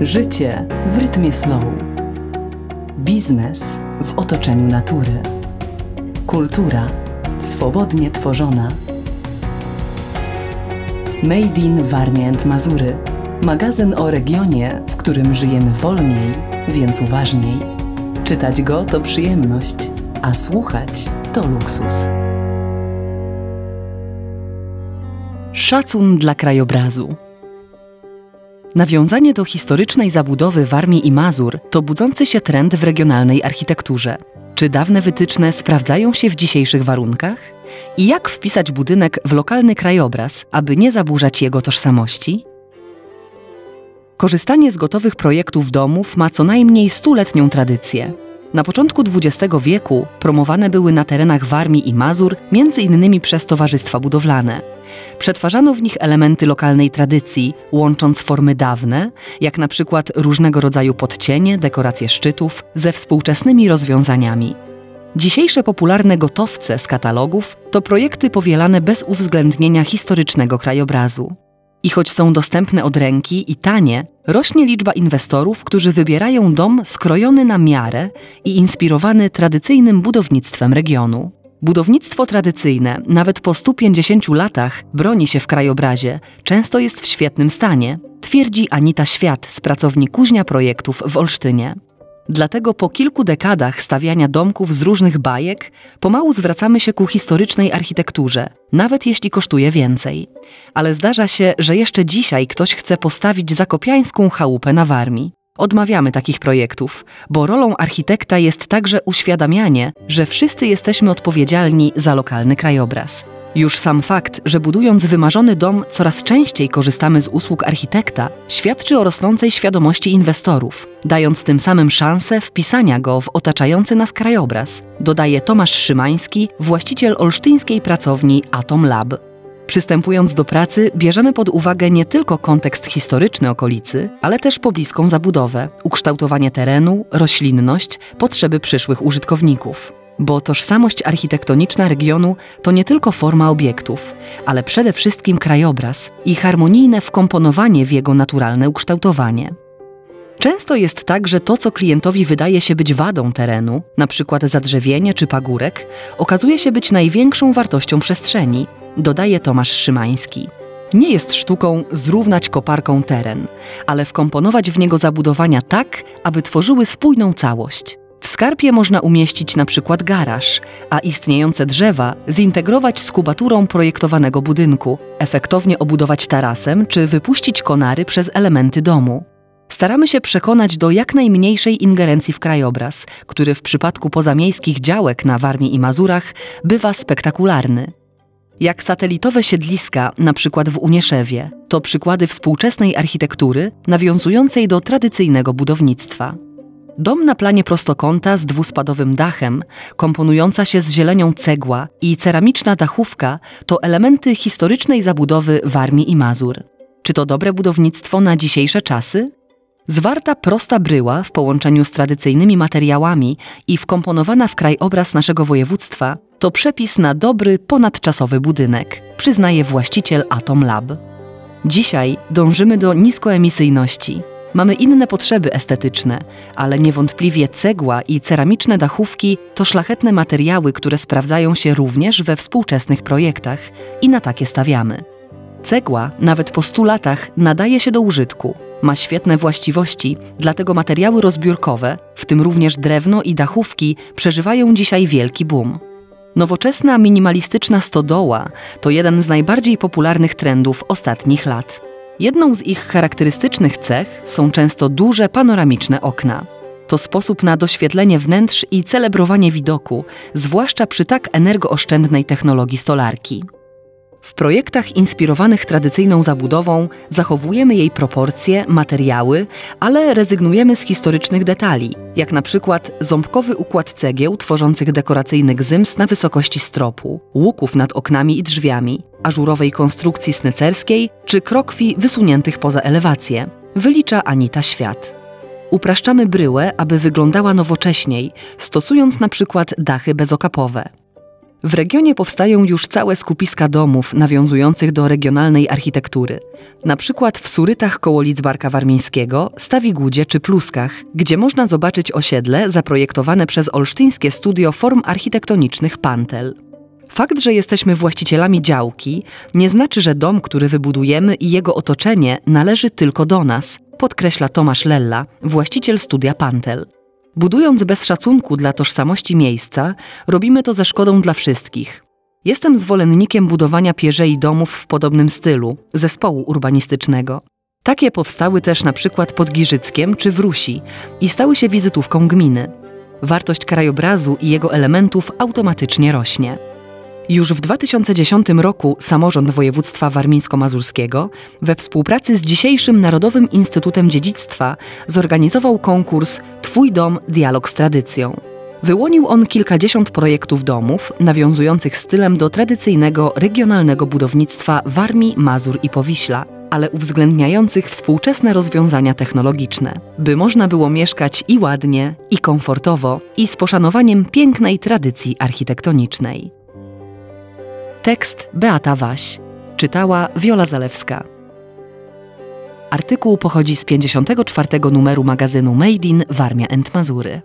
Życie w rytmie slow. Biznes w otoczeniu natury. Kultura swobodnie tworzona. Made in Warmie and Mazury. Magazyn o regionie, w którym żyjemy wolniej, więc uważniej. Czytać go to przyjemność, a słuchać to luksus. Szacun dla krajobrazu. Nawiązanie do historycznej zabudowy Warmii i Mazur to budzący się trend w regionalnej architekturze. Czy dawne wytyczne sprawdzają się w dzisiejszych warunkach? I jak wpisać budynek w lokalny krajobraz, aby nie zaburzać jego tożsamości? Korzystanie z gotowych projektów domów ma co najmniej stuletnią tradycję. Na początku XX wieku promowane były na terenach Warmii i Mazur innymi przez towarzystwa budowlane. Przetwarzano w nich elementy lokalnej tradycji, łącząc formy dawne, jak na przykład różnego rodzaju podcienie, dekoracje szczytów, ze współczesnymi rozwiązaniami. Dzisiejsze popularne gotowce z katalogów to projekty powielane bez uwzględnienia historycznego krajobrazu. I choć są dostępne od ręki i tanie, rośnie liczba inwestorów, którzy wybierają dom skrojony na miarę i inspirowany tradycyjnym budownictwem regionu. Budownictwo tradycyjne, nawet po 150 latach, broni się w krajobrazie, często jest w świetnym stanie, twierdzi Anita Świat z pracowni Kuźnia Projektów w Olsztynie. Dlatego po kilku dekadach stawiania domków z różnych bajek, pomału zwracamy się ku historycznej architekturze, nawet jeśli kosztuje więcej. Ale zdarza się, że jeszcze dzisiaj ktoś chce postawić zakopiańską chałupę na Warmii. Odmawiamy takich projektów, bo rolą architekta jest także uświadamianie, że wszyscy jesteśmy odpowiedzialni za lokalny krajobraz. Już sam fakt, że budując wymarzony dom coraz częściej korzystamy z usług architekta, świadczy o rosnącej świadomości inwestorów, dając tym samym szansę wpisania go w otaczający nas krajobraz, dodaje Tomasz Szymański, właściciel olsztyńskiej pracowni Atom Lab. Przystępując do pracy, bierzemy pod uwagę nie tylko kontekst historyczny okolicy, ale też pobliską zabudowę, ukształtowanie terenu, roślinność, potrzeby przyszłych użytkowników bo tożsamość architektoniczna regionu to nie tylko forma obiektów, ale przede wszystkim krajobraz i harmonijne wkomponowanie w jego naturalne ukształtowanie. Często jest tak, że to, co klientowi wydaje się być wadą terenu, np. zadrzewienie czy pagórek, okazuje się być największą wartością przestrzeni, dodaje Tomasz Szymański. Nie jest sztuką zrównać koparką teren, ale wkomponować w niego zabudowania tak, aby tworzyły spójną całość. W skarpie można umieścić na przykład garaż, a istniejące drzewa zintegrować z kubaturą projektowanego budynku, efektownie obudować tarasem czy wypuścić konary przez elementy domu. Staramy się przekonać do jak najmniejszej ingerencji w krajobraz, który w przypadku pozamiejskich działek na Warmii i Mazurach bywa spektakularny. Jak satelitowe siedliska, na przykład w Unieszewie, to przykłady współczesnej architektury nawiązującej do tradycyjnego budownictwa. Dom na planie prostokąta z dwuspadowym dachem, komponująca się z zielenią cegła i ceramiczna dachówka to elementy historycznej zabudowy Warmii i Mazur. Czy to dobre budownictwo na dzisiejsze czasy? Zwarta prosta bryła w połączeniu z tradycyjnymi materiałami i wkomponowana w krajobraz naszego województwa to przepis na dobry, ponadczasowy budynek, przyznaje właściciel Atom Lab. Dzisiaj dążymy do niskoemisyjności. Mamy inne potrzeby estetyczne, ale niewątpliwie cegła i ceramiczne dachówki to szlachetne materiały, które sprawdzają się również we współczesnych projektach i na takie stawiamy. Cegła, nawet po 100 latach, nadaje się do użytku. Ma świetne właściwości, dlatego materiały rozbiórkowe, w tym również drewno i dachówki, przeżywają dzisiaj wielki boom. Nowoczesna, minimalistyczna stodoła to jeden z najbardziej popularnych trendów ostatnich lat. Jedną z ich charakterystycznych cech są często duże panoramiczne okna. To sposób na doświetlenie wnętrz i celebrowanie widoku, zwłaszcza przy tak energooszczędnej technologii stolarki. W projektach inspirowanych tradycyjną zabudową zachowujemy jej proporcje, materiały, ale rezygnujemy z historycznych detali, jak na przykład ząbkowy układ cegieł tworzących dekoracyjny gzyms na wysokości stropu, łuków nad oknami i drzwiami, ażurowej konstrukcji snycerskiej czy krokwi wysuniętych poza elewację, wylicza Anita Świat. Upraszczamy bryłę, aby wyglądała nowocześniej, stosując na przykład dachy bezokapowe. W regionie powstają już całe skupiska domów nawiązujących do regionalnej architektury. Na przykład w Surytach koło Lidzbarka Warmińskiego, Stawigudzie czy Pluskach, gdzie można zobaczyć osiedle zaprojektowane przez olsztyńskie studio form architektonicznych Pantel. Fakt, że jesteśmy właścicielami działki, nie znaczy, że dom, który wybudujemy i jego otoczenie należy tylko do nas, podkreśla Tomasz Lella, właściciel studia Pantel. Budując bez szacunku dla tożsamości miejsca, robimy to ze szkodą dla wszystkich. Jestem zwolennikiem budowania pierzei domów w podobnym stylu, zespołu urbanistycznego. Takie powstały też na przykład pod Giżyckiem czy w Rusi i stały się wizytówką gminy. Wartość krajobrazu i jego elementów automatycznie rośnie. Już w 2010 roku samorząd województwa warmińsko-mazurskiego we współpracy z dzisiejszym Narodowym Instytutem Dziedzictwa zorganizował konkurs Twój dom dialog z tradycją. Wyłonił on kilkadziesiąt projektów domów nawiązujących stylem do tradycyjnego regionalnego budownictwa Warmii, Mazur i Powiśla, ale uwzględniających współczesne rozwiązania technologiczne, by można było mieszkać i ładnie, i komfortowo, i z poszanowaniem pięknej tradycji architektonicznej. Tekst Beata Waś. Czytała Wiola Zalewska. Artykuł pochodzi z 54 numeru magazynu Made in Warmia and Mazury.